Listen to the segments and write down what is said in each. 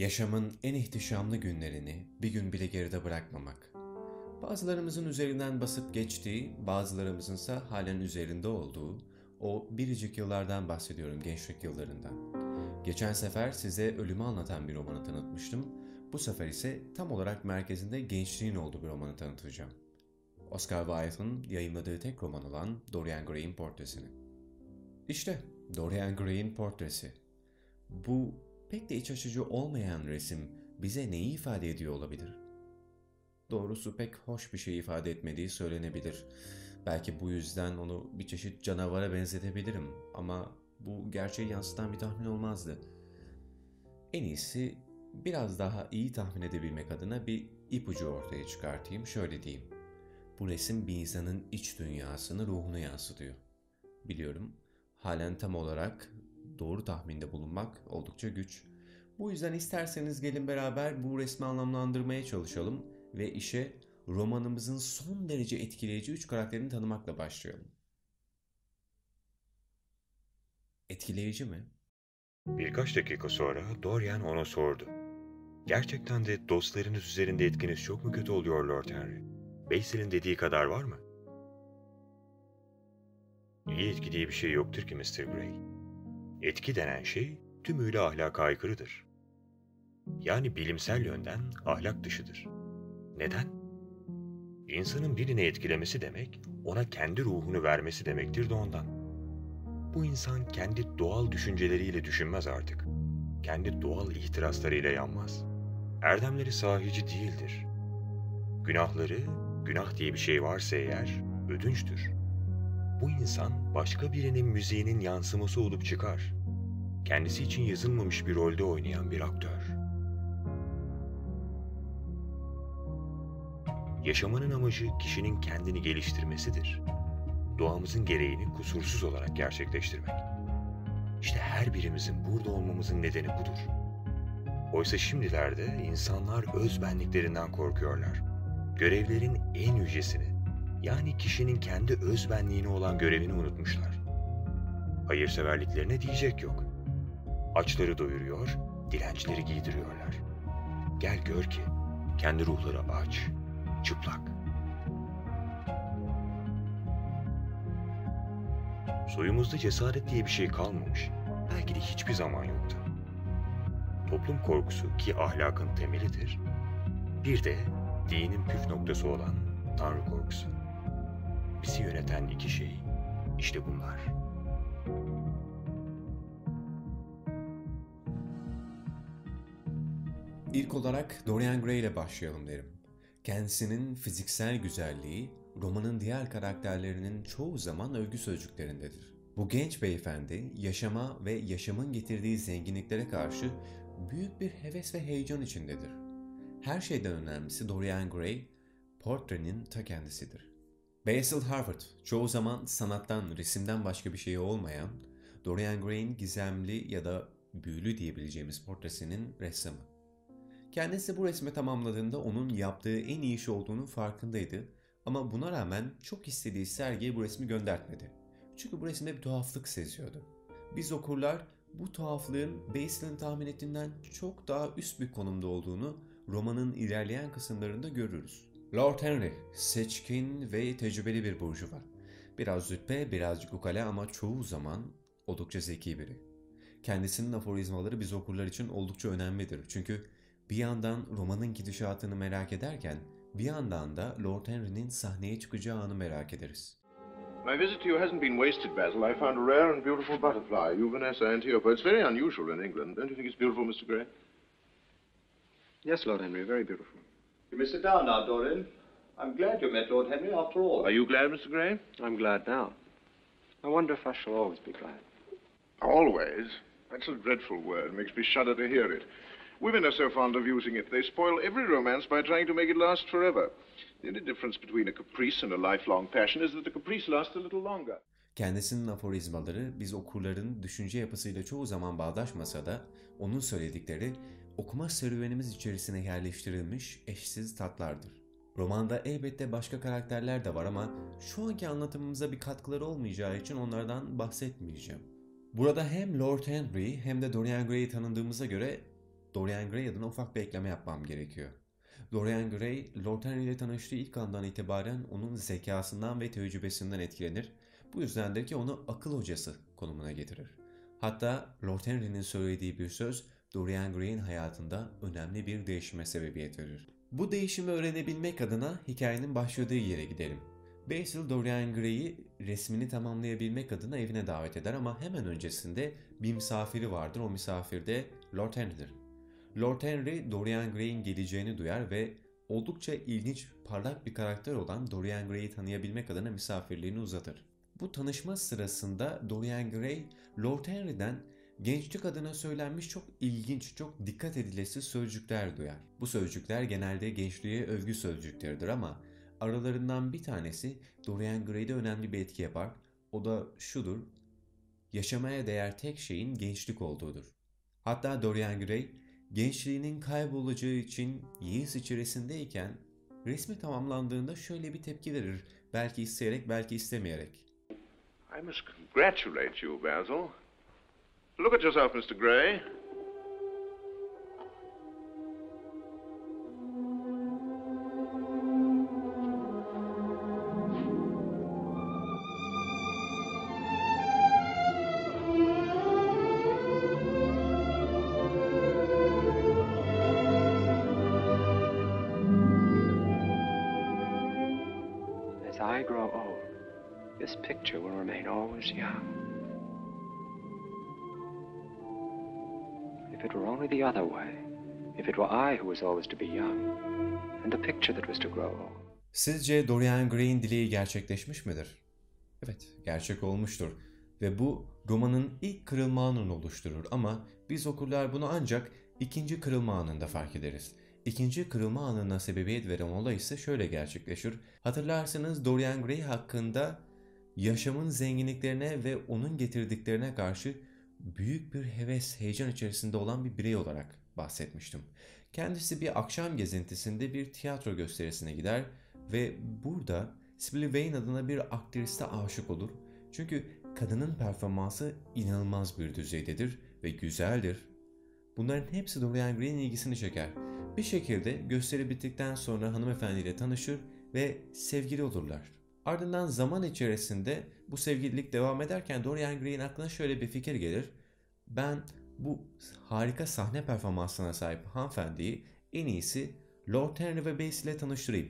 Yaşamın en ihtişamlı günlerini bir gün bile geride bırakmamak. Bazılarımızın üzerinden basıp geçtiği, bazılarımızınsa halen üzerinde olduğu o biricik yıllardan bahsediyorum gençlik yıllarından. Geçen sefer size ölümü anlatan bir romanı tanıtmıştım. Bu sefer ise tam olarak merkezinde gençliğin olduğu bir romanı tanıtacağım. Oscar Wilde'ın yayınladığı tek roman olan Dorian Gray'in portresini. İşte Dorian Gray'in portresi. Bu pek de iç açıcı olmayan resim bize neyi ifade ediyor olabilir? Doğrusu pek hoş bir şey ifade etmediği söylenebilir. Belki bu yüzden onu bir çeşit canavara benzetebilirim ama bu gerçeği yansıtan bir tahmin olmazdı. En iyisi biraz daha iyi tahmin edebilmek adına bir ipucu ortaya çıkartayım. Şöyle diyeyim. Bu resim bir insanın iç dünyasını, ruhunu yansıtıyor. Biliyorum, halen tam olarak doğru tahminde bulunmak oldukça güç. Bu yüzden isterseniz gelin beraber bu resmi anlamlandırmaya çalışalım ve işe romanımızın son derece etkileyici üç karakterini tanımakla başlayalım. Etkileyici mi? Birkaç dakika sonra Dorian ona sordu. Gerçekten de dostlarınız üzerinde etkiniz çok mu kötü oluyor Lord Henry? Basil'in dediği kadar var mı? İyi etki diye bir şey yoktur ki Mr. Gray. Etki denen şey tümüyle ahlaka aykırıdır. Yani bilimsel yönden ahlak dışıdır. Neden? İnsanın birini etkilemesi demek, ona kendi ruhunu vermesi demektir de ondan. Bu insan kendi doğal düşünceleriyle düşünmez artık. Kendi doğal ihtiraslarıyla yanmaz. Erdemleri sahici değildir. Günahları, günah diye bir şey varsa eğer, ödünçtür. Bu insan başka birinin müziğinin yansıması olup çıkar. Kendisi için yazılmamış bir rolde oynayan bir aktör. Yaşamanın amacı kişinin kendini geliştirmesidir. Doğamızın gereğini kusursuz olarak gerçekleştirmek. İşte her birimizin burada olmamızın nedeni budur. Oysa şimdilerde insanlar öz benliklerinden korkuyorlar. Görevlerin en yücesini, yani kişinin kendi öz benliğine olan görevini unutmuşlar. Hayırseverliklerine diyecek yok. Açları doyuruyor, dilencileri giydiriyorlar. Gel gör ki kendi ruhları aç, çıplak. Soyumuzda cesaret diye bir şey kalmamış. Belki de hiçbir zaman yoktu. Toplum korkusu ki ahlakın temelidir. Bir de dinin püf noktası olan Tanrı korkusu. Bizi yöneten iki şey işte bunlar. İlk olarak Dorian Gray ile başlayalım derim. Kendisinin fiziksel güzelliği romanın diğer karakterlerinin çoğu zaman övgü sözcüklerindedir. Bu genç beyefendi yaşama ve yaşamın getirdiği zenginliklere karşı büyük bir heves ve heyecan içindedir. Her şeyden önemlisi Dorian Gray, portrenin ta kendisidir. Basil Harvard, çoğu zaman sanattan, resimden başka bir şey olmayan, Dorian Gray'in gizemli ya da büyülü diyebileceğimiz portresinin ressamı. Kendisi bu resmi tamamladığında onun yaptığı en iyi iş olduğunu farkındaydı ama buna rağmen çok istediği sergiye bu resmi göndertmedi. Çünkü bu resimde bir tuhaflık seziyordu. Biz okurlar bu tuhaflığın Basil'in tahmin ettiğinden çok daha üst bir konumda olduğunu romanın ilerleyen kısımlarında görürüz. Lord Henry, seçkin ve tecrübeli bir burjuva. Biraz züppe, birazcık ukala ama çoğu zaman oldukça zeki biri. Kendisinin aforizmaları biz okurlar için oldukça önemlidir. Çünkü bir yandan romanın gidişatını merak ederken bir yandan da Lord Henry'nin sahneye çıkacağı anı merak ederiz. My visit to you hasn't been wasted, Basil. I found a rare and beautiful butterfly, Juvenes antiopa. It's very unusual in England. Don't you think it's beautiful, Mr. Gray? Yes, Lord Henry, very beautiful. You may sit down now, Dorian. I'm glad you met Lord Henry after all. Are you glad, Mr. Gray? I'm glad now. I wonder if I shall always be glad. Always. That's a dreadful word. Makes me shudder to hear it. Women are so fond of using it. They spoil every romance by trying to make it last forever. The only difference between a caprice and a lifelong passion is that the caprice lasts a little longer. Kendisinin aforizmaları biz okurların düşünce yapısıyla çoğu zaman bağdaşmasa da onun söyledikleri okuma serüvenimiz içerisine yerleştirilmiş eşsiz tatlardır. Romanda elbette başka karakterler de var ama şu anki anlatımımıza bir katkıları olmayacağı için onlardan bahsetmeyeceğim. Burada hem Lord Henry hem de Dorian Gray'i tanıdığımıza göre Dorian Gray adına ufak bir ekleme yapmam gerekiyor. Dorian Gray, Lord Henry ile tanıştığı ilk andan itibaren onun zekasından ve tecrübesinden etkilenir. Bu yüzdendir ki onu akıl hocası konumuna getirir. Hatta Lord Henry'nin söylediği bir söz Dorian Gray'in hayatında önemli bir değişime sebebiyet verir. Bu değişimi öğrenebilmek adına hikayenin başladığı yere gidelim. Basil Dorian Gray'i resmini tamamlayabilmek adına evine davet eder ama hemen öncesinde bir misafiri vardır. O misafir de Lord Henry'dir. Lord Henry Dorian Gray'in geleceğini duyar ve oldukça ilginç, parlak bir karakter olan Dorian Gray'i tanıyabilmek adına misafirliğini uzatır. Bu tanışma sırasında Dorian Gray, Lord Henry'den gençlik adına söylenmiş çok ilginç, çok dikkat edilesi sözcükler duyar. Bu sözcükler genelde gençliğe övgü sözcükleridir ama aralarından bir tanesi Dorian Gray'de önemli bir etki yapar. O da şudur, yaşamaya değer tek şeyin gençlik olduğudur. Hatta Dorian Gray, gençliğinin kaybolacağı için yeis içerisindeyken resmi tamamlandığında şöyle bir tepki verir. Belki isteyerek, belki istemeyerek. I must congratulate you, Basil. Look at yourself, Mr. Gray. As I grow old, this picture will remain always young. If it were only the other way, if it were I who was always to be young, and the picture that was to grow old. Sizce Dorian Gray'in dileği gerçekleşmiş midir? Evet, gerçek olmuştur. Ve bu romanın ilk kırılma anını oluşturur ama biz okurlar bunu ancak ikinci kırılma anında fark ederiz. İkinci kırılma anına sebebiyet veren olay ise şöyle gerçekleşir. Hatırlarsınız Dorian Gray hakkında yaşamın zenginliklerine ve onun getirdiklerine karşı büyük bir heves, heyecan içerisinde olan bir birey olarak bahsetmiştim. Kendisi bir akşam gezintisinde bir tiyatro gösterisine gider ve burada Sibyl Vane adına bir aktriste aşık olur. Çünkü kadının performansı inanılmaz bir düzeydedir ve güzeldir. Bunların hepsi Dorian Gray'in ilgisini çeker. Bir şekilde gösteri bittikten sonra hanımefendiyle tanışır ve sevgili olurlar. Ardından zaman içerisinde bu sevgililik devam ederken Dorian Gray'in aklına şöyle bir fikir gelir. Ben bu harika sahne performansına sahip hanımefendiyi en iyisi Lord Henry ve Basil ile tanıştırayım.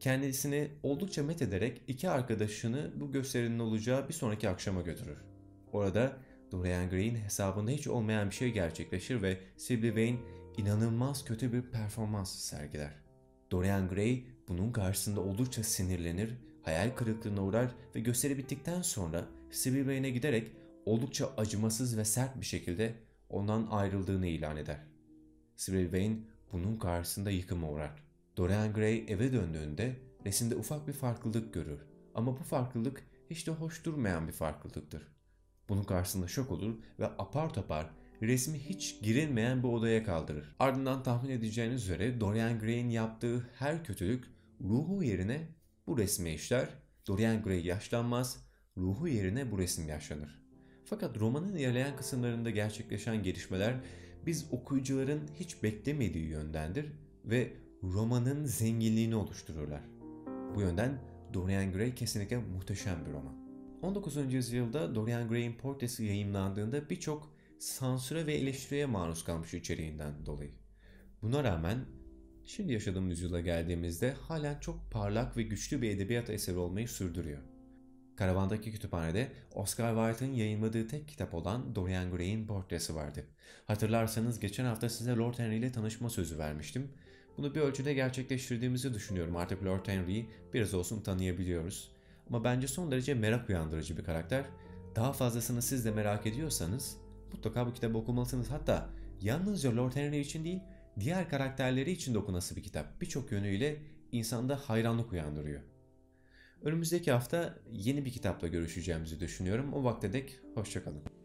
Kendisini oldukça met ederek iki arkadaşını bu gösterinin olacağı bir sonraki akşama götürür. Orada Dorian Gray'in hesabında hiç olmayan bir şey gerçekleşir ve Sibyl Vane inanılmaz kötü bir performans sergiler. Dorian Gray bunun karşısında oldukça sinirlenir, hayal kırıklığına uğrar ve gösteri bittikten sonra Sibyl Vane'e giderek oldukça acımasız ve sert bir şekilde ondan ayrıldığını ilan eder. Sibyl Vane bunun karşısında yıkıma uğrar. Dorian Gray eve döndüğünde resimde ufak bir farklılık görür. Ama bu farklılık hiç de hoş durmayan bir farklılıktır. Bunun karşısında şok olur ve apar topar resmi hiç girilmeyen bir odaya kaldırır. Ardından tahmin edeceğiniz üzere Dorian Gray'in yaptığı her kötülük ruhu yerine bu resme işler. Dorian Gray yaşlanmaz, ruhu yerine bu resim yaşlanır. Fakat romanın ilerleyen kısımlarında gerçekleşen gelişmeler biz okuyucuların hiç beklemediği yöndendir ve romanın zenginliğini oluştururlar. Bu yönden Dorian Gray kesinlikle muhteşem bir roman. 19. yüzyılda Dorian Gray'in portresi yayınlandığında birçok sansüre ve eleştiriye maruz kalmış içeriğinden dolayı. Buna rağmen şimdi yaşadığımız yüzyıla geldiğimizde halen çok parlak ve güçlü bir edebiyat eseri olmayı sürdürüyor. Karavandaki kütüphanede Oscar Wilde'ın yayınladığı tek kitap olan Dorian Gray'in portresi vardı. Hatırlarsanız geçen hafta size Lord Henry ile tanışma sözü vermiştim. Bunu bir ölçüde gerçekleştirdiğimizi düşünüyorum. Artık Lord Henry'i biraz olsun tanıyabiliyoruz. Ama bence son derece merak uyandırıcı bir karakter. Daha fazlasını siz de merak ediyorsanız mutlaka bu kitabı okumalısınız. Hatta yalnızca Lord Henry için değil, diğer karakterleri için de okunası bir kitap. Birçok yönüyle insanda hayranlık uyandırıyor. Önümüzdeki hafta yeni bir kitapla görüşeceğimizi düşünüyorum. O vakte dek hoşçakalın.